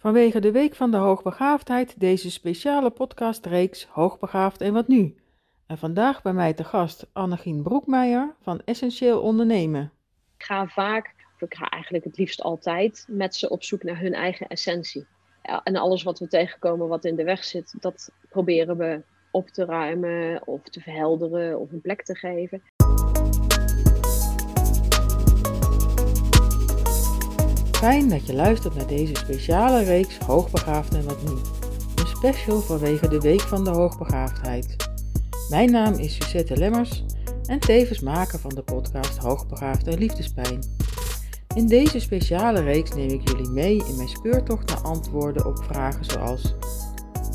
Vanwege de Week van de Hoogbegaafdheid deze speciale podcastreeks Hoogbegaafd en wat nu? En vandaag bij mij te gast Annegien Broekmeijer van Essentieel Ondernemen. Ik ga vaak, of ik ga eigenlijk het liefst altijd, met ze op zoek naar hun eigen essentie. En alles wat we tegenkomen wat in de weg zit, dat proberen we op te ruimen of te verhelderen of een plek te geven. Fijn dat je luistert naar deze speciale reeks Hoogbegaafd en wat nu. Een special vanwege de Week van de Hoogbegaafdheid. Mijn naam is Suzette Lemmers en tevens maker van de podcast Hoogbegaafd en Liefdespijn. In deze speciale reeks neem ik jullie mee in mijn speurtocht naar antwoorden op vragen zoals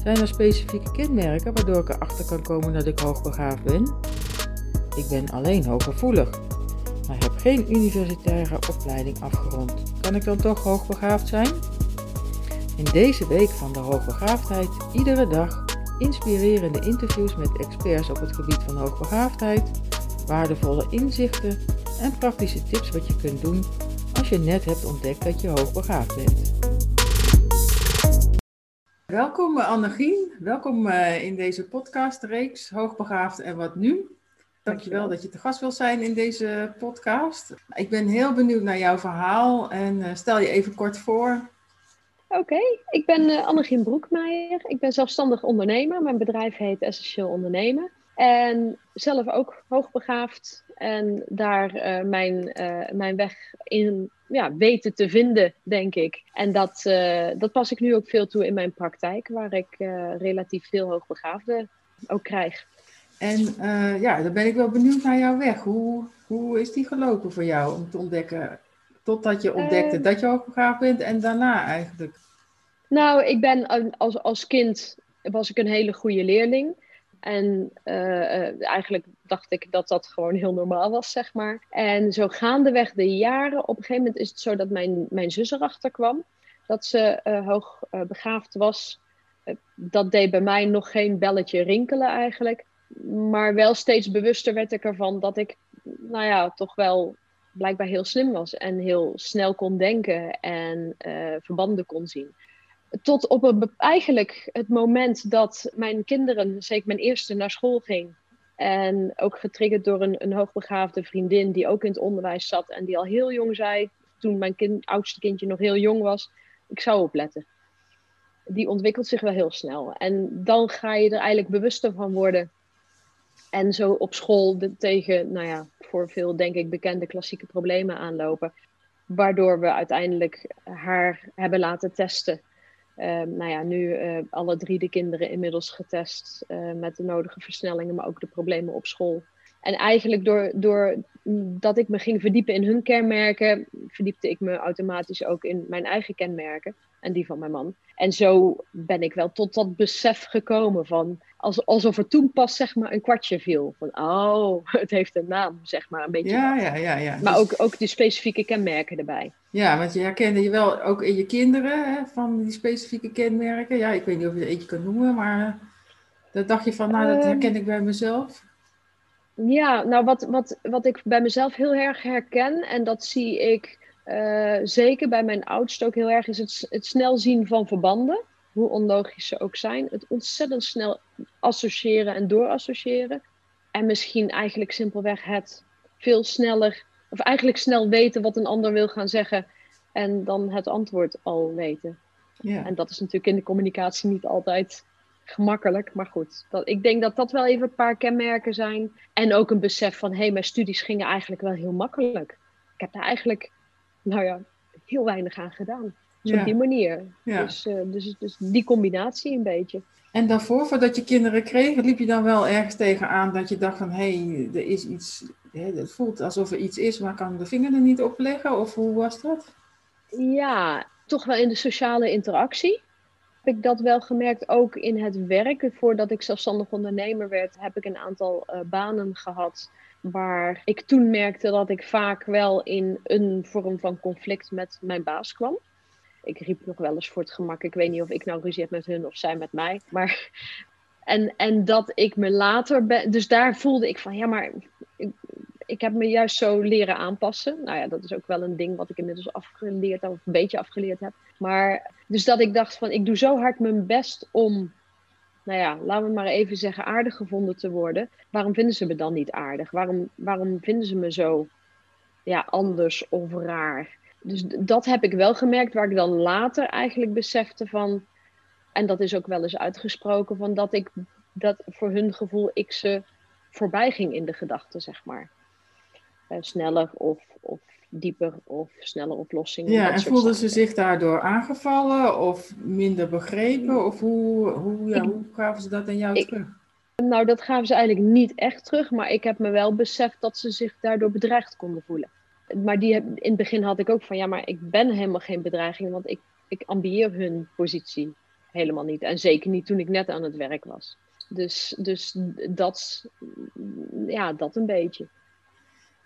Zijn er specifieke kenmerken waardoor ik erachter kan komen dat ik hoogbegaafd ben? Ik ben alleen hooggevoelig maar heb geen universitaire opleiding afgerond. Kan ik dan toch hoogbegaafd zijn? In deze week van de hoogbegaafdheid iedere dag inspirerende interviews met experts op het gebied van hoogbegaafdheid, waardevolle inzichten en praktische tips wat je kunt doen als je net hebt ontdekt dat je hoogbegaafd bent. Welkom Annegien, welkom eh, in deze podcastreeks Hoogbegaafd en wat nu? Dankjewel dat je te gast wilt zijn in deze podcast. Ik ben heel benieuwd naar jouw verhaal en uh, stel je even kort voor. Oké, ik ben uh, Annegien Broekmeijer. Ik ben zelfstandig ondernemer. Mijn bedrijf heet Essentieel Ondernemen. En zelf ook hoogbegaafd. En daar uh, mijn, mijn weg in ja, weten te vinden, denk ik. En dat, dat pas ik nu ook veel toe in mijn praktijk, waar ik relatief veel hoogbegaafden ook krijg. En uh, ja, dan ben ik wel benieuwd naar jouw weg. Hoe, hoe is die gelopen voor jou om te ontdekken, totdat je ontdekte uh, dat je hoogbegaafd bent en daarna eigenlijk? Nou, ik ben als, als kind was ik een hele goede leerling. En uh, eigenlijk dacht ik dat dat gewoon heel normaal was, zeg maar. En zo gaandeweg de jaren, op een gegeven moment is het zo dat mijn, mijn zus erachter kwam. Dat ze hoog begaafd was. dat deed bij mij nog geen belletje rinkelen eigenlijk maar wel steeds bewuster werd ik ervan dat ik, nou ja, toch wel blijkbaar heel slim was en heel snel kon denken en uh, verbanden kon zien. Tot op een, eigenlijk het moment dat mijn kinderen, zeker mijn eerste, naar school ging. En ook getriggerd door een, een hoogbegaafde vriendin die ook in het onderwijs zat en die al heel jong zei, toen mijn kind, oudste kindje nog heel jong was, ik zou opletten. Die ontwikkelt zich wel heel snel. En dan ga je er eigenlijk bewuster van worden en zo op school tegen, nou ja, voor veel denk ik bekende klassieke problemen aanlopen. Waardoor we uiteindelijk haar hebben laten testen. Uh, nou ja, nu uh, alle drie de kinderen inmiddels getest uh, met de nodige versnellingen, maar ook de problemen op school. En eigenlijk door, door dat ik me ging verdiepen in hun kenmerken, verdiepte ik me automatisch ook in mijn eigen kenmerken en die van mijn man. En zo ben ik wel tot dat besef gekomen van, alsof er toen pas zeg maar een kwartje viel. Van, oh, het heeft een naam, zeg maar, een beetje. Ja, ja, ja, ja. Maar ook, ook die specifieke kenmerken erbij. Ja, want je herkende je wel ook in je kinderen hè, van die specifieke kenmerken. Ja, ik weet niet of je er eentje kan noemen, maar dat dacht je van, nou, dat ehm. herken ik bij mezelf. Ja, nou wat, wat, wat ik bij mezelf heel erg herken, en dat zie ik uh, zeker bij mijn oudste ook heel erg, is het, het snel zien van verbanden. Hoe onlogisch ze ook zijn. Het ontzettend snel associëren en doorassociëren. En misschien eigenlijk simpelweg het veel sneller, of eigenlijk snel weten wat een ander wil gaan zeggen. En dan het antwoord al weten. Ja. En dat is natuurlijk in de communicatie niet altijd gemakkelijk. Maar goed, dat, ik denk dat dat wel even een paar kenmerken zijn. En ook een besef van, hé, hey, mijn studies gingen eigenlijk wel heel makkelijk. Ik heb daar eigenlijk, nou ja, heel weinig aan gedaan. Dus op die manier. Dus, uh, dus, dus die combinatie een beetje. En daarvoor, voordat je kinderen kreeg, liep je dan wel ergens tegenaan dat je dacht van, hé, hey, er is iets, het voelt alsof er iets is, maar kan de vinger er niet op leggen? Of hoe was dat? Ja, toch wel in de sociale interactie heb ik dat wel gemerkt, ook in het werk. Voordat ik zelfstandig ondernemer werd, heb ik een aantal uh, banen gehad. Waar ik toen merkte dat ik vaak wel in een vorm van conflict met mijn baas kwam. Ik riep nog wel eens voor het gemak. Ik weet niet of ik nou ruzie heb met hun of zij met mij. Maar, en, en dat ik me later ben. Dus daar voelde ik van ja, maar ik heb me juist zo leren aanpassen. Nou ja, dat is ook wel een ding wat ik inmiddels afgeleerd heb, of een beetje afgeleerd heb. Maar dus dat ik dacht van, ik doe zo hard mijn best om, nou ja, laten we maar even zeggen, aardig gevonden te worden. Waarom vinden ze me dan niet aardig? Waarom, waarom vinden ze me zo ja, anders of raar? Dus dat heb ik wel gemerkt, waar ik dan later eigenlijk besefte van, en dat is ook wel eens uitgesproken, van dat ik dat voor hun gevoel ik ze voorbij ging in de gedachten, zeg maar. Uh, sneller of, of dieper of snelle oplossingen. Ja, en voelden ze zich daardoor aangevallen of minder begrepen? Of hoe, hoe, ja, hoe gaven ze dat aan jou terug? Nou, dat gaven ze eigenlijk niet echt terug, maar ik heb me wel beseft dat ze zich daardoor bedreigd konden voelen. Maar die, in het begin had ik ook van, ja, maar ik ben helemaal geen bedreiging, want ik, ik ambieer hun positie helemaal niet. En zeker niet toen ik net aan het werk was. Dus, dus dat, ja, dat een beetje.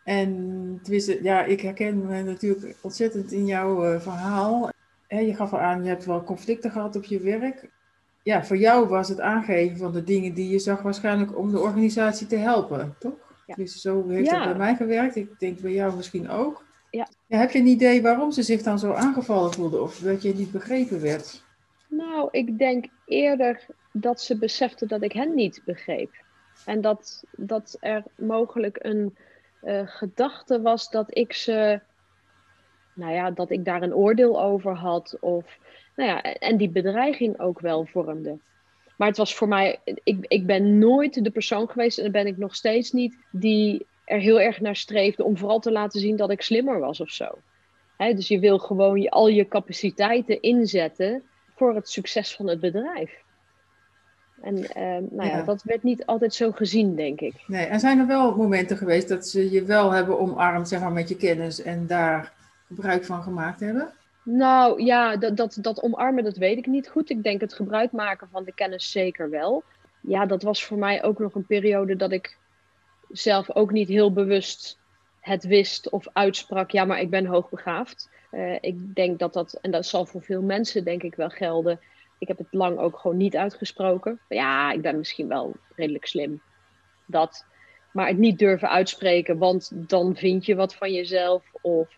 En ja, ik herken me natuurlijk ontzettend in jouw uh, verhaal. je gaf al aan, je hebt wel conflicten gehad op je werk. Ja, voor jou was het aangeven van de dingen die je zag waarschijnlijk om de organisatie te helpen, toch? Ja. Dus zo heeft het bij mij gewerkt. Ik denk bij jou misschien ook. Ja. ja. Heb je een idee waarom ze zich dan zo aangevallen voelden of dat je niet begrepen werd? Nou, ik denk eerder dat ze beseften dat ik hen niet begreep. En dat, dat er mogelijk een uh, gedachte was dat ik ze, nou ja, dat ik daar een oordeel over had. Of, nou ja, en die bedreiging ook wel vormde. Maar het was voor mij, ik, ik ben nooit de persoon geweest, en dat ben ik nog steeds niet, die er heel erg naar streefde om vooral te laten zien dat ik slimmer was of zo. dus je wil gewoon al je capaciteiten inzetten voor het succes van het bedrijf. En ehm, nou ja. dat werd niet altijd zo gezien, denk ik. Nee, en zijn er wel momenten geweest dat ze je wel hebben omarmd, zeg maar, met je kennis en daar gebruik van gemaakt hebben? Nou ja, dat, dat, dat omarmen, dat weet ik niet goed. Ik denk het gebruik maken van de kennis zeker wel. Ja, dat was voor mij ook nog een periode dat ik zelf ook niet heel bewust het wist of uitsprak. Ja, maar ik ben hoogbegaafd. Uh, ik denk dat dat, en dat zal voor veel mensen denk ik wel gelden ik heb het lang ook gewoon niet uitgesproken. Ja, ik ben misschien wel redelijk slim. Dat. Maar het niet durven uitspreken, want dan vind je wat van jezelf of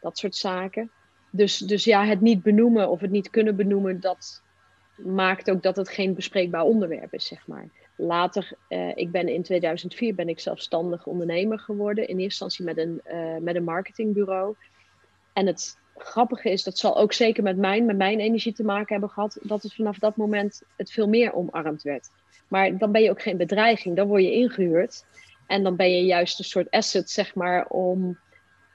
dat soort zaken. Dus, dus ja, het niet benoemen of het niet kunnen benoemen, dat maakt ook dat het geen bespreekbaar onderwerp is, zeg maar. Later, uh, ik ben in 2004 ben ik zelfstandig ondernemer geworden. In eerste instantie met een, uh, met een marketingbureau. En het grappige is, dat zal ook zeker met mijn, met mijn energie te maken hebben gehad, dat het vanaf dat moment het veel meer omarmd werd. Maar dan ben je ook geen bedreiging, dan word je ingehuurd. En dan ben je juist een soort asset, zeg maar, om,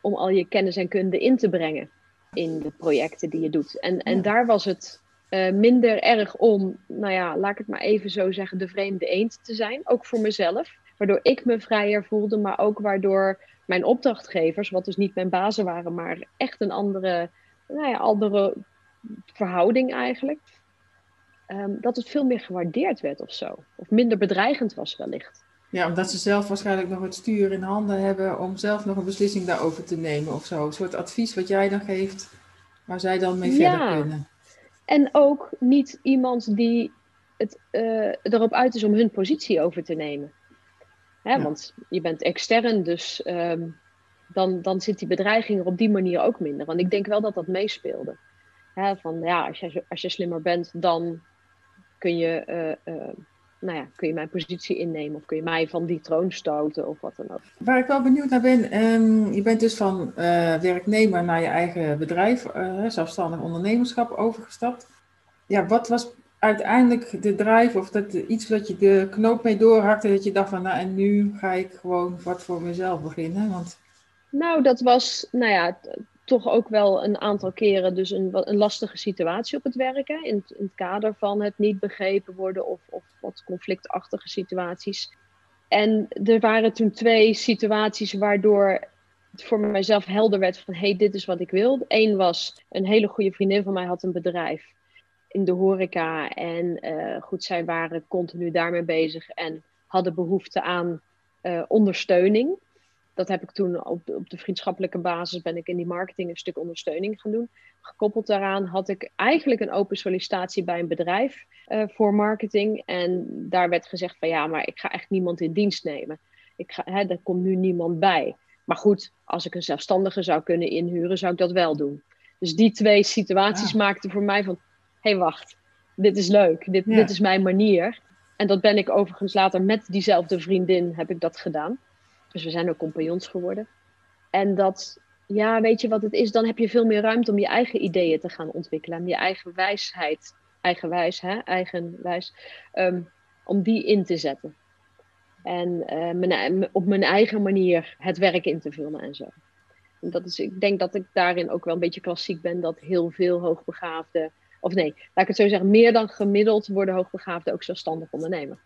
om al je kennis en kunde in te brengen in de projecten die je doet. En, en daar was het uh, minder erg om, nou ja, laat ik het maar even zo zeggen, de vreemde eend te zijn. Ook voor mezelf. Waardoor ik me vrijer voelde, maar ook waardoor mijn opdrachtgevers, wat dus niet mijn bazen waren, maar echt een andere, nou ja, andere verhouding eigenlijk. Ehm, dat het veel meer gewaardeerd werd of zo. Of minder bedreigend was wellicht. Ja, omdat ze zelf waarschijnlijk nog het stuur in handen hebben om zelf nog een beslissing daarover te nemen of zo. Een soort advies wat jij dan geeft, waar zij dan mee verder kunnen. En ook niet iemand die het uh, erop uit is om hun positie over te nemen. Hè, Want je bent extern, dus ehm, dan, dan zit die bedreiging er op die manier ook minder. Want ik denk wel dat dat meespeelde. Hè, van ja, als je, als je slimmer bent, dan kun je, uh, uh, nou ja, kun je mijn positie innemen of kun je mij van die troon stoten of wat dan ook. Waar ik wel benieuwd naar ben, um, je bent dus van uh, werknemer naar je eigen bedrijf, zelfstandig ondernemerschap overgestapt. Ja, wat was uiteindelijk de drive of dat iets wat je de knoop mee doorhakte, dat je dacht van nou en nu ga ik gewoon wat voor mezelf beginnen? Want... Nou, dat was nou ja, toch ook wel een aantal keren dus een, een lastige situatie op het werken. In, in het kader van het niet begrepen worden of, of wat conflictachtige situaties. En er waren toen twee situaties waardoor het voor mijzelf helder werd van hé, hey, dit is wat ik wil. Eén was een hele goede vriendin van mij had een bedrijf in de horeca. En uh, goed, zij waren continu daarmee bezig en hadden behoefte aan uh, ondersteuning. Dat heb ik toen op de, op de, vriendschappelijke basis ben ik in die marketing een stuk ondersteuning gaan doen. Gekoppeld daaraan had ik eigenlijk een open sollicitatie bij een bedrijf uh, voor marketing. En daar werd gezegd van ja, maar ik ga echt niemand in dienst nemen. Ik ga, hè, er komt nu niemand bij. Maar goed, als ik een zelfstandige zou kunnen inhuren, zou ik dat wel doen. Dus die twee situaties maakten voor mij van: hey, wacht, dit is leuk, dit, dit is mijn manier. En dat ben ik overigens later met diezelfde vriendin heb ik dat gedaan. Dus we zijn ook compagnons geworden. En dat, ja, weet je wat het is? Dan heb je veel meer ruimte om je eigen ideeën te gaan ontwikkelen. Om je eigen wijsheid, eigenwijs, hè, eigenwijs, um, om die in te zetten. En uh, mijn, op mijn eigen manier het werk in te vullen en zo. En dat is, ik denk dat ik daarin ook wel een beetje klassiek ben, dat heel veel hoogbegaafden, of nee, laat ik het zo zeggen, meer dan gemiddeld worden hoogbegaafden ook zelfstandig ondernemer.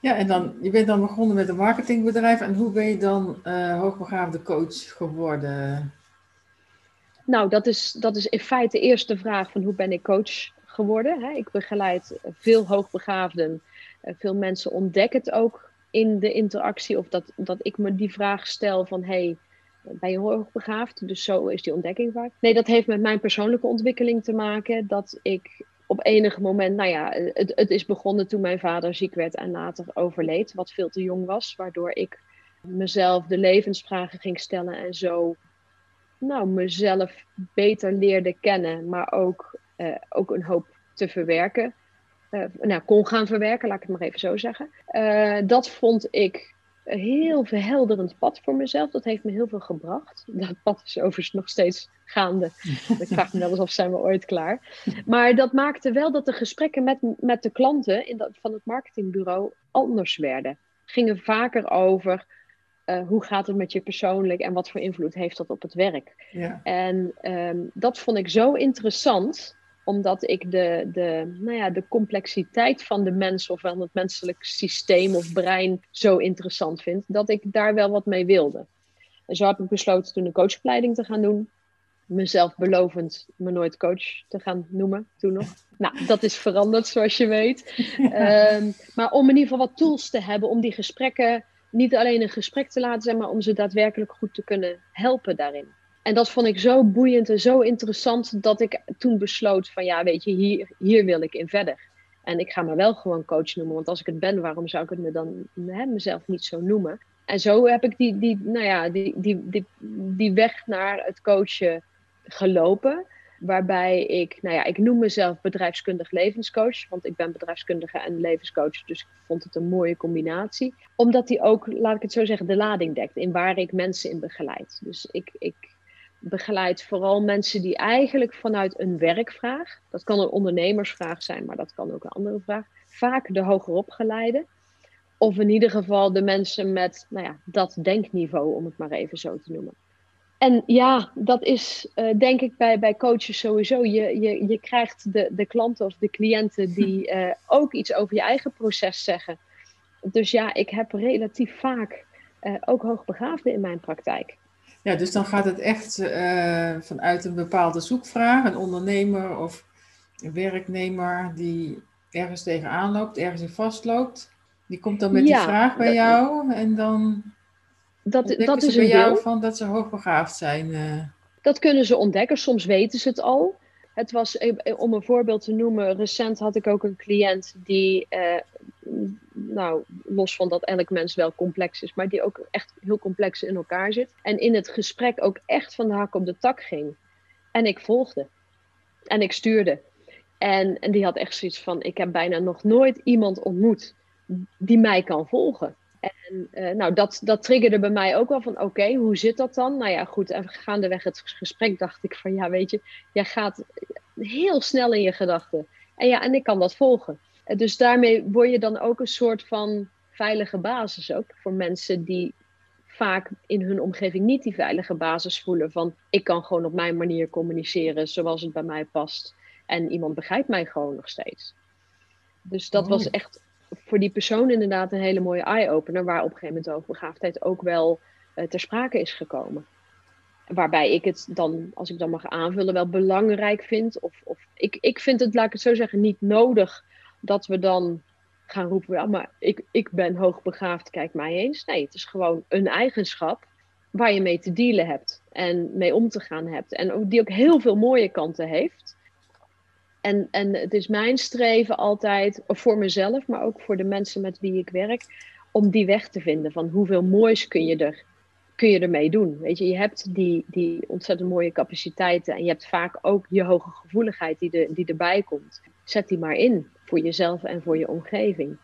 Ja, en dan, je bent dan begonnen met een marketingbedrijf. En hoe ben je dan uh, hoogbegaafde coach geworden? Nou, dat is, dat is in feite eerst de vraag van hoe ben ik coach geworden. Hè? Ik begeleid veel hoogbegaafden. Eh, veel mensen ontdekken het ook in de interactie. Of dat, dat ik me die vraag stel van... Hey, ben je hoogbegaafd? Dus zo is die ontdekking vaak. Nee, dat heeft met mijn persoonlijke ontwikkeling te maken. Dat ik op enig moment, nou ja, het, het is begonnen toen mijn vader ziek werd en later overleed, wat veel te jong was, waardoor ik mezelf de levensvragen ging stellen en zo, nou, mezelf beter leerde kennen, maar ook, uh, ook een hoop te verwerken. Uh, nou, kon gaan verwerken, laat ik het maar even zo zeggen. Uh, dat vond ik een heel verhelderend pad voor mezelf. Dat heeft me heel veel gebracht. Dat pad is overigens nog steeds gaande. Ik vraag me wel eens of zijn we ooit klaar. Maar dat maakte wel dat de gesprekken met, met de klanten in dat, van het marketingbureau anders werden. Gingen vaker over uh, hoe gaat het met je persoonlijk en wat voor invloed heeft dat op het werk. Ja. En um, dat vond ik zo interessant omdat ik de, de, nou ja, de complexiteit van de mens of van het menselijk systeem of brein zo interessant vind, dat ik daar wel wat mee wilde. En zo heb ik besloten toen een coachopleiding te gaan doen. Mezelf belovend me nooit coach te gaan noemen, toen nog. Nou, dat is veranderd, zoals je weet. Ehm, maar om in ieder geval wat tools te hebben om die gesprekken niet alleen een gesprek te laten zijn, maar om ze daadwerkelijk goed te kunnen helpen daarin. En dat vond ik zo boeiend en zo interessant dat ik toen besloot van ja, weet je, hier, hier wil ik in verder. En ik ga me wel gewoon coach noemen, want als ik het ben, waarom zou ik het me dan hè, mezelf niet zo noemen? En zo heb ik die, die, nou ja, die, die, die, die weg naar het coachen gelopen. Waarbij ik, nou ja, ik noem mezelf bedrijfskundig levenscoach. Want ik ben bedrijfskundige en levenscoach. Dus ik vond het een mooie combinatie. Omdat die ook, laat ik het zo zeggen, de lading dekt. In waar ik mensen in begeleid. Dus ik, ik begeleid vooral mensen die eigenlijk vanuit een werkvraag, dat kan een ondernemersvraag zijn, maar dat kan ook een andere vraag, vaak de hogeropgeleide. Of in ieder geval de mensen met nou ja, dat denkniveau, om het maar even zo te noemen. En ja, dat is uh, denk ik bij, bij coaches sowieso. Je, je, je krijgt de, de klanten of de cliënten die uh, ook iets over je eigen proces zeggen. Dus ja, ik heb relatief vaak uh, ook hoogbegaafden in mijn praktijk. Ja, dus dan gaat het echt uh, vanuit een bepaalde zoekvraag, een ondernemer of een werknemer die ergens tegenaan loopt, ergens in vastloopt. Die komt dan met die vraag bij jou en dan dat, dat is bij jou van dat ze hoogbegaafd zijn. Uh. Dat kunnen ze ontdekken, soms weten ze het al. Het was, eh, om een voorbeeld te noemen, recent had ik ook een cliënt die uh, nou, los van dat elk mens wel complex is, maar die ook echt heel complex in elkaar zit. En in het gesprek ook echt van de hak op de tak ging. En ik volgde. En ik stuurde. En, en die had echt zoiets van: ik heb bijna nog nooit iemand ontmoet die mij kan volgen. En uh, nou, dat, dat triggerde bij mij ook wel van: oké, hoe zit dat dan? Nou ja, goed. En gaandeweg het gesprek dacht ik van: ja, weet je, jij gaat heel snel in je gedachten. En ja, en ik kan dat volgen. Dus daarmee word je dan ook een soort van veilige basis ook voor mensen die vaak in hun omgeving niet die veilige basis voelen van ik kan gewoon op mijn manier communiceren zoals het bij mij past en iemand begrijpt mij gewoon nog steeds. Dus dat was echt voor die persoon inderdaad een hele mooie eye-opener waar op een gegeven moment de hoogbegaafdheid ook wel uh, ter sprake is gekomen. Waarbij ik het dan, als ik dan mag aanvullen, wel belangrijk vind. Of, of ik, ik vind het, laat ik het zo zeggen, niet nodig dat we dan gaan roepen, ja, maar ik, ik ben hoogbegaafd, kijk mij eens. Nee, het is gewoon een eigenschap waar je mee te dealen hebt en mee om te gaan hebt. En die ook heel veel mooie kanten heeft. En, en het is mijn streven altijd, voor mezelf, maar ook voor de mensen met wie ik werk, om die weg te vinden van hoeveel moois kun je er kun je ermee doen. Weet je, je hebt die, die ontzettend mooie capaciteiten en je hebt vaak ook je hoge gevoeligheid die, de, die erbij komt. Zet die maar in voor jezelf en voor je omgeving.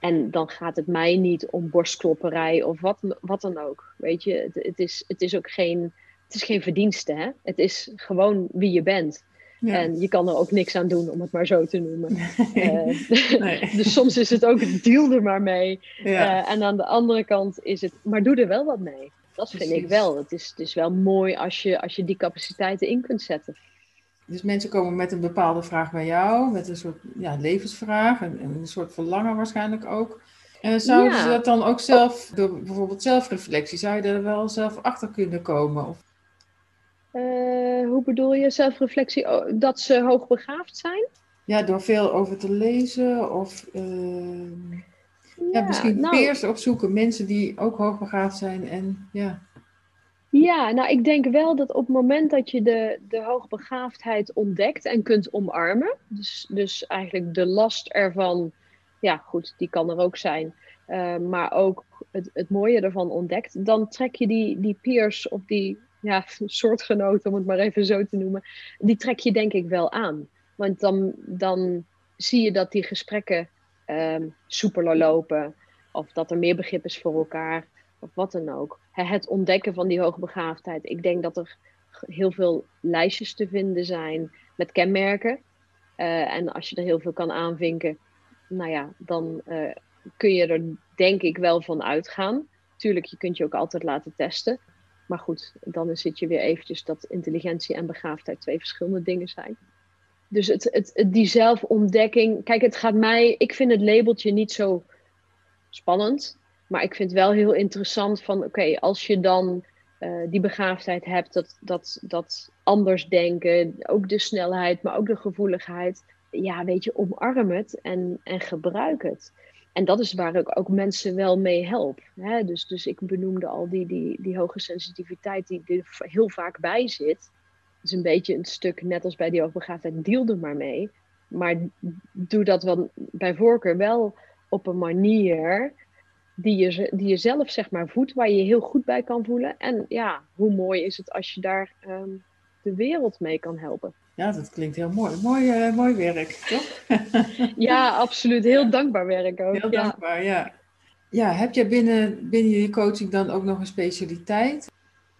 En dan gaat het mij niet om borstklopperij of wat, wat dan ook. Weet je, het, het, is, het is ook geen, het is geen verdienste. Hè? Het is gewoon wie je bent. En je kan er ook niks aan doen, om het maar zo te noemen. Eh, dus soms is het ook, deal er maar mee. Ja. Uh, en aan de andere kant is het, maar doe er wel wat mee. Dat vind ik wel. Het is, het is wel mooi als je, als je die capaciteiten in kunt zetten. Dus mensen komen met een bepaalde vraag bij jou, met een soort ja, levensvraag en, een soort verlangen waarschijnlijk ook. En zouden ze dat dan ook zelf, door bijvoorbeeld zelfreflectie, zou je er wel zelf achter kunnen komen? Of... Uh, hoe bedoel je zelfreflectie? Oh, dat ze hoogbegaafd zijn? Ja, door veel over te lezen of uh, ja, misschien nou, peers opzoeken, mensen die ook hoogbegaafd zijn en ja. Ja, nou ik denk wel dat op het moment dat je de, de hoogbegaafdheid ontdekt en kunt omarmen, dus, dus eigenlijk de last ervan, ja goed, die kan er ook zijn, uh, maar ook het, het mooie ervan ontdekt, dan trek je die, die peers of die ja, soortgenoten, om het maar even zo te noemen, die trek je denk ik wel aan. Want dan, dan zie je dat die gesprekken um, soepeler lopen. Of dat er meer begrip is voor elkaar. Of wat dan ook. Het ontdekken van die hoogbegaafdheid. Ik denk dat er heel veel lijstjes te vinden zijn met kenmerken. Uh, en als je er heel veel kan aanvinken, nou ja, dan uh, kun je er denk ik wel van uitgaan. Tuurlijk, je kunt je ook altijd laten testen. Maar goed, dan zit je weer eventjes dat intelligentie en begaafdheid twee verschillende dingen zijn. Dus het, het, die zelfontdekking. Kijk, het gaat mij. Ik vind het labeltje niet zo spannend. Maar ik vind wel heel interessant van oké, als je dan uh, die begaafdheid hebt, dat, dat, dat anders denken, ook de snelheid, maar ook de gevoeligheid. Ja, weet je, omarm het en, en gebruik het. En dat is waar ik ook mensen wel mee help. Hè? Dus, dus ik benoemde al die, die, die hoge sensitiviteit die er heel vaak bij zit is een beetje een stuk, net als bij die hoogbegaafdheid, deal er maar mee. Maar doe dat wel bij voorkeur wel op een manier die je, die je zelf zeg maar voedt, waar je je heel goed bij kan voelen. En ja, hoe mooi is het als je daar ehm, de wereld mee kan helpen. Ja, dat klinkt heel mooi. Mooi, uh, mooi werk, toch? ja, absoluut. Heel dankbaar werk ook. Heel dankbaar, ja. Ja, heb je binnen, binnen je coaching dan ook nog een specialiteit?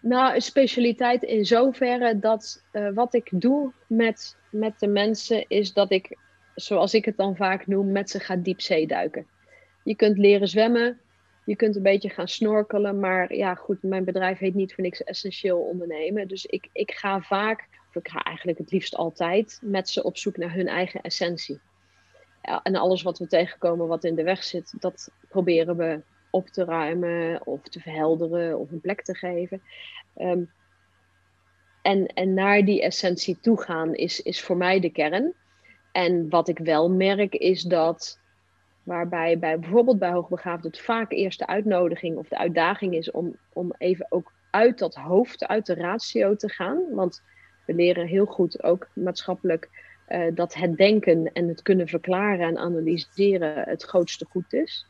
Nou, een specialiteit in zoverre dat uh, wat ik doe met, met de mensen is dat ik, zoals ik het dan vaak noem, met ze ga diepzee duiken. Je kunt leren zwemmen, je kunt een beetje gaan snorkelen, maar ja, goed, mijn bedrijf heet niet voor niks essentieel ondernemen. Dus ik, ik ga vaak, of ik ga eigenlijk het liefst altijd, met ze op zoek naar hun eigen essentie. Ja, en alles wat we tegenkomen wat in de weg zit, dat proberen we op te ruimen of te verhelderen of een plek te geven. Um, en, en naar die essentie toe gaan is, is voor mij de kern. En wat ik wel merk is dat, waarbij bij, bijvoorbeeld bij hoogbegaafd het vaak eerst de uitnodiging of de uitdaging is om, om even ook uit dat hoofd, uit de ratio te gaan. Want we leren heel goed ook maatschappelijk uh, dat het denken en het kunnen verklaren en analyseren het grootste goed is.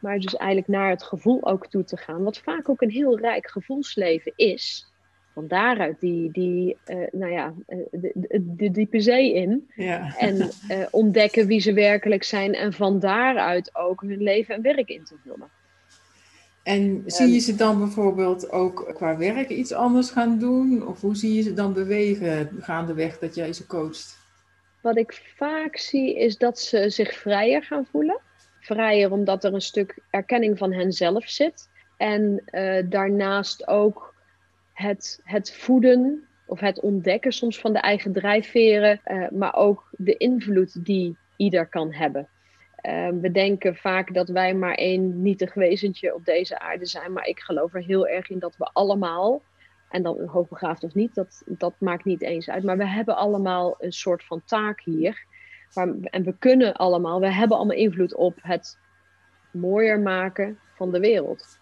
Maar dus eigenlijk naar het gevoel ook toe te gaan. Wat vaak ook een heel rijk gevoelsleven is. Van daaruit die, die uh, nou ja, uh, de, de, de, diepe zee in. Ja. En uh, ontdekken wie ze werkelijk zijn. En van daaruit ook hun leven en werk in te vullen. En zie je ze dan bijvoorbeeld ook qua werk iets anders gaan doen? Of hoe zie je ze dan bewegen gaandeweg dat jij ze coacht? Wat ik vaak zie is dat ze zich vrijer gaan voelen vrijer omdat er een stuk erkenning van henzelf zit. En uh, daarnaast ook het, het voeden of het ontdekken soms van de eigen drijfveren, uh, maar ook de invloed die ieder kan hebben. Uh, we denken vaak dat wij maar één nietig wezentje op deze aarde zijn, maar ik geloof er heel erg in dat we allemaal, en dan hoogbegaafd of niet, dat, dat maakt niet eens uit, maar we hebben allemaal een soort van taak hier en we kunnen allemaal, we hebben allemaal invloed op het mooier maken van de wereld.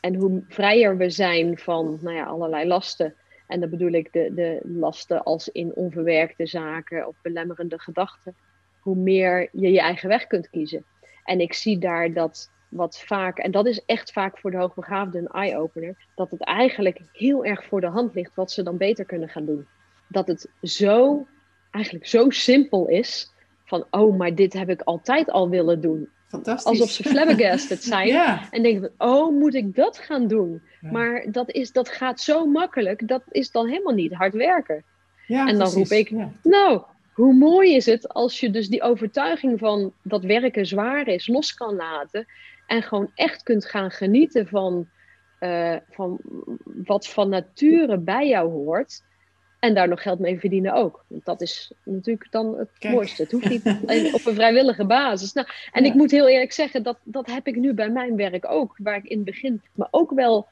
En hoe vrijer we zijn van nou ja, allerlei lasten. En dan bedoel ik de, de lasten als in onverwerkte zaken of belemmerende gedachten. Hoe meer je je eigen weg kunt kiezen. En ik zie daar dat wat vaak, en dat is echt vaak voor de hoogbegaafden een eye-opener, dat het eigenlijk heel erg voor de hand ligt wat ze dan beter kunnen gaan doen. Dat het zo, eigenlijk zo simpel is van, oh, maar dit heb ik altijd al willen doen. Fantastisch. Alsof ze flabbergasted zijn. ja. En denken van, oh, moet ik dat gaan doen? Maar dat, is, dat gaat zo makkelijk, dat is dan helemaal niet hard werken. Ja, en dan roep ik, nou, hoe mooi is het als je dus die overtuiging van dat werken zwaar is, los kan laten. En gewoon echt kunt gaan genieten van, uh, van wat van nature bij jou hoort. En daar nog geld mee verdienen ook. Want dat is natuurlijk dan het mooiste. Het hoeft niet op een vrijwillige basis. Nou, en ik moet heel eerlijk zeggen, dat, dat heb ik nu bij mijn werk ook. Waar ik in het begin me ook wel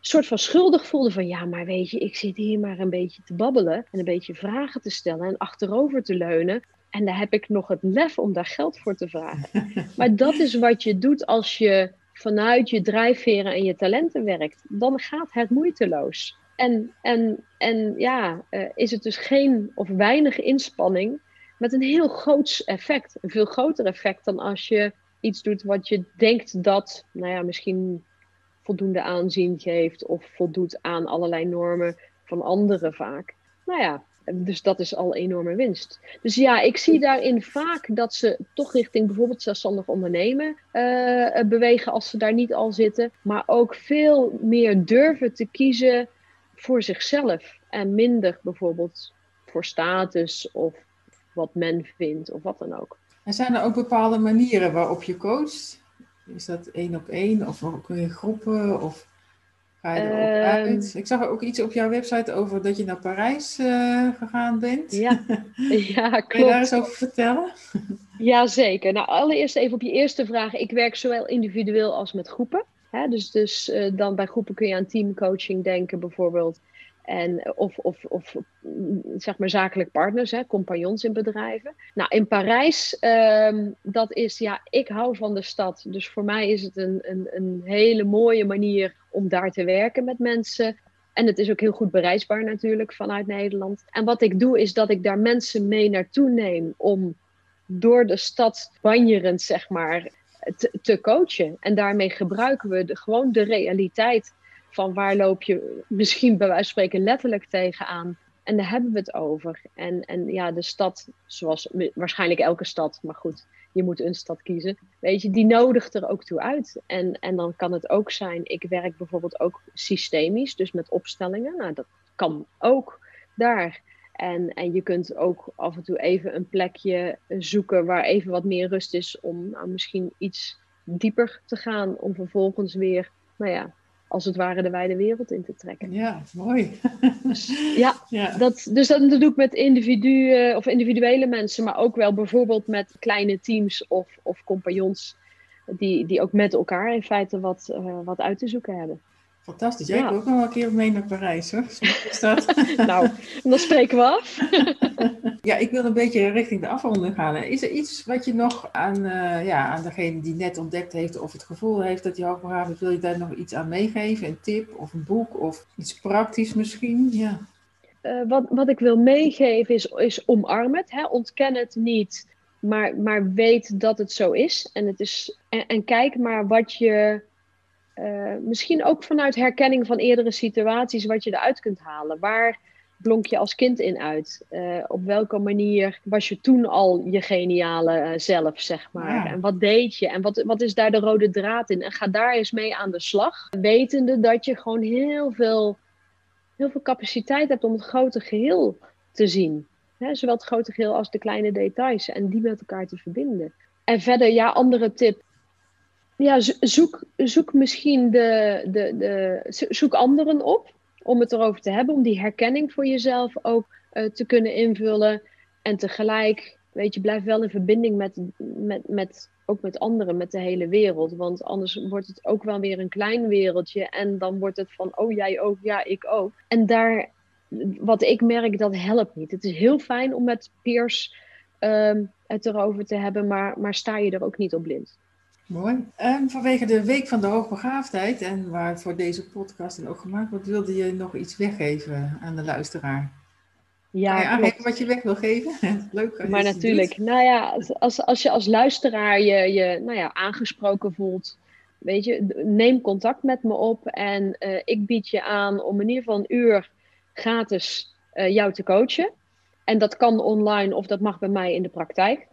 soort van schuldig voelde van ja, maar weet je, ik zit hier maar een beetje te babbelen en een beetje vragen te stellen en achterover te leunen. En daar heb ik nog het lef om daar geld voor te vragen. Maar dat is wat je doet als je vanuit je drijfveren en je talenten werkt. Dan gaat het moeiteloos. En, en, en ja, uh, is het dus geen of weinig inspanning met een heel groot effect. Een veel groter effect dan als je iets doet wat je denkt dat, nou ja, misschien voldoende aanzien geeft of voldoet aan allerlei normen van anderen vaak. Nou ja, dus dat is al enorme winst. Dus ja, ik zie daarin vaak dat ze toch richting bijvoorbeeld zelfstandig ondernemen uh, bewegen als ze daar niet al zitten. Maar ook veel meer durven te kiezen voor zichzelf. En minder bijvoorbeeld voor status of wat men vindt of wat dan ook. En zijn er ook bepaalde manieren waarop je coacht? Is dat één op één of kun je groepen of ga je erop um, uit? Ik zag ook iets op jouw website over dat je naar Parijs uh, gegaan bent. Ja, ja klopt. Kun je daar eens over vertellen? Jazeker. Nou, allereerst even op je eerste vraag. Ik werk zowel individueel als met groepen. Dus, dus uh, dan bij groepen kun je aan teamcoaching denken bijvoorbeeld. En, of, of, of zeg maar zakelijk partners, hè, compagnons in bedrijven. Nou, in Parijs, um, dat is, ja, ik hou van de stad. Dus voor mij is het een, een, een hele mooie manier om daar te werken met mensen. En het is ook heel goed bereisbaar natuurlijk vanuit Nederland. En wat ik doe is dat ik daar mensen mee naartoe neem om door de stad banjerend, zeg maar, te, coachen. En daarmee gebruiken we gewoon de realiteit van waar loop je misschien bij wijze spreken letterlijk tegenaan. En daar hebben we het over. En, en ja, de stad, zoals waarschijnlijk elke stad, maar goed, je moet een stad kiezen. Weet je, die nodigt er ook toe uit. En, en dan kan het ook zijn, ik werk bijvoorbeeld ook systemisch, dus met opstellingen. Nou, dat kan ook daar. En, en je kunt ook af en toe even een plekje zoeken waar even wat meer rust is om nou, misschien iets dieper te gaan. Om vervolgens weer, nou ja, als het ware de wijde wereld in te trekken. Ja, mooi. Dus, ja, ja, Dat, dus dat, doe ik met individuen of individuele mensen, maar ook wel bijvoorbeeld met kleine teams of, of compagnons, die, die ook met elkaar in feite wat, uh, wat uit te zoeken hebben. Fantastisch. Jij ja. ook nog wel een keer mee naar Parijs, hoor. Is dat? nou, dan spreken we af. ja, ik wil een beetje richting de afronding gaan. Is er iets wat je nog aan, uh, ja, aan degene die net ontdekt heeft of het gevoel heeft dat hij hoogbegaafd is, wil je daar nog iets aan meegeven? Een tip of een boek of iets praktisch misschien? Ja. Uh, wat, wat ik wil meegeven is, is omarm het. Hè? Ontken het niet, maar, maar weet dat het zo is. En, het is en, en kijk maar wat je uh, misschien ook vanuit herkenning van eerdere situaties wat je eruit kunt halen. Waar blonk je als kind in uit? Uh, op welke manier was je toen al je geniale uh, zelf, zeg maar? Ja. En wat deed je? En wat, wat is daar de rode draad in? En ga daar eens mee aan de slag. Wetende dat je gewoon heel veel, heel veel capaciteit hebt om het grote geheel te zien. Hè, zowel het grote geheel als de kleine details. En die met elkaar te verbinden. En verder, ja, andere tip ja, zoek, zoek misschien de, de, de, zoek anderen op om het erover te hebben, om die herkenning voor jezelf ook uh, te kunnen invullen. En tegelijk, weet je, blijf wel in verbinding met, met, met, ook met anderen, met de hele wereld. Want anders wordt het ook wel weer een klein wereldje. En dan wordt het van, oh jij ook, ja ik ook. En daar, wat ik merk, dat helpt niet. Het is heel fijn om met peers um, het erover te hebben, maar, maar sta je er ook niet op blind. Mooi. En vanwege de Week van de Hoogbegaafdheid en waar voor deze podcast en ook gemaakt wordt, wilde je nog iets weggeven aan de luisteraar? Ja, aangeven wat je weg wil geven? Leuk. Maar natuurlijk. Nou ja, als, als je als luisteraar je, je nou ja, aangesproken voelt weet je, neem contact met me op en uh, ik bied je aan om in ieder geval een uur gratis uh, jou te coachen. En dat kan online of dat mag bij mij in de praktijk.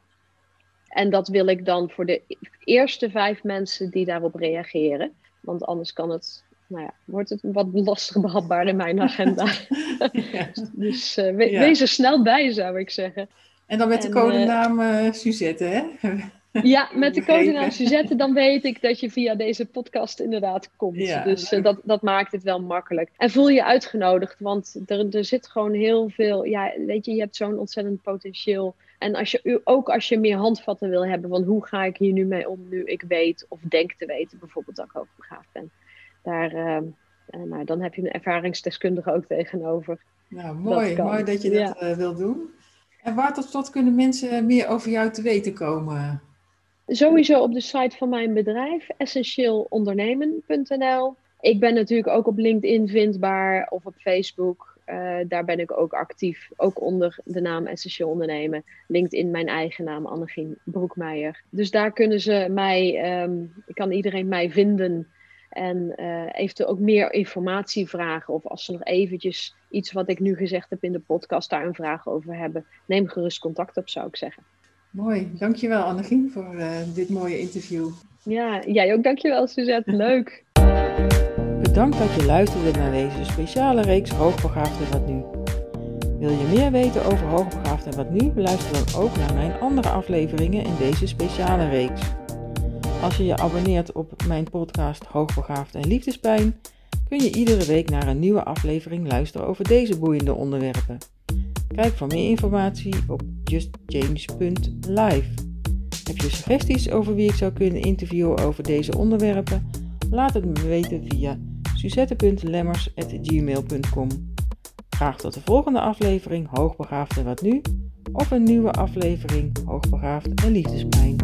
En dat wil ik dan voor de eerste vijf mensen die daarop reageren. Want anders kan het, nou ja, wordt het wat lastig behapbaar in mijn agenda. ja. dus uh, we, ja. wees er snel bij, zou ik zeggen. En dan met de codenaam uh, Suzette, hè? Ja, met de codenaam Suzette, dan weet ik dat je via deze podcast inderdaad komt. Ja, dus uh, dat, dat maakt het wel makkelijk. En voel je uitgenodigd, want er, er zit gewoon heel veel. Ja, weet je, je hebt zo'n ontzettend potentieel. En als je, ook als je meer handvatten wil hebben van hoe ga ik hier nu mee om, nu ik weet of denk te weten, bijvoorbeeld dat ik hoogbegaafd ben. Daar, uh, nou, dan heb je een ervaringsdeskundige ook tegenover. Nou, mooi, dat mooi dat je dat ja. uh, wil doen. En waar tot slot kunnen mensen meer over jou te weten komen? Sowieso op de site van mijn bedrijf, essentieelondernemen.nl. Ik ben natuurlijk ook op LinkedIn vindbaar of op Facebook. Uh, daar ben ik ook actief, ook onder de naam Essentieel Ondernemen. LinkedIn mijn eigen naam, Annegien Broekmeijer. Dus daar kunnen ze mij, um, kan iedereen mij vinden en uh, eventueel ook meer informatie vragen. Of als ze nog eventjes iets wat ik nu gezegd heb in de podcast daar een vraag over hebben. Neem gerust contact op, zou ik zeggen. Mooi, dankjewel Annegien voor uh, dit mooie interview. Ja, jij ook dankjewel Suzette, leuk. Bedankt dat je luisterde naar deze speciale reeks Hoogbegaafd en Wat Nu. Wil je meer weten over Hoogbegaafd en Wat Nu? Luister dan ook naar mijn andere afleveringen in deze speciale reeks. Als je je abonneert op mijn podcast Hoogbegaafd en Liefdespijn, kun je iedere week naar een nieuwe aflevering luisteren over deze boeiende onderwerpen. Kijk voor meer informatie op justjames.live. Heb je suggesties over wie ik zou kunnen interviewen over deze onderwerpen? Laat het me weten via suzette.lemmers.gmail.com Graag tot de volgende aflevering Hoogbegaafd en wat nu? Of een nieuwe aflevering Hoogbegaafd en Liefdespijn.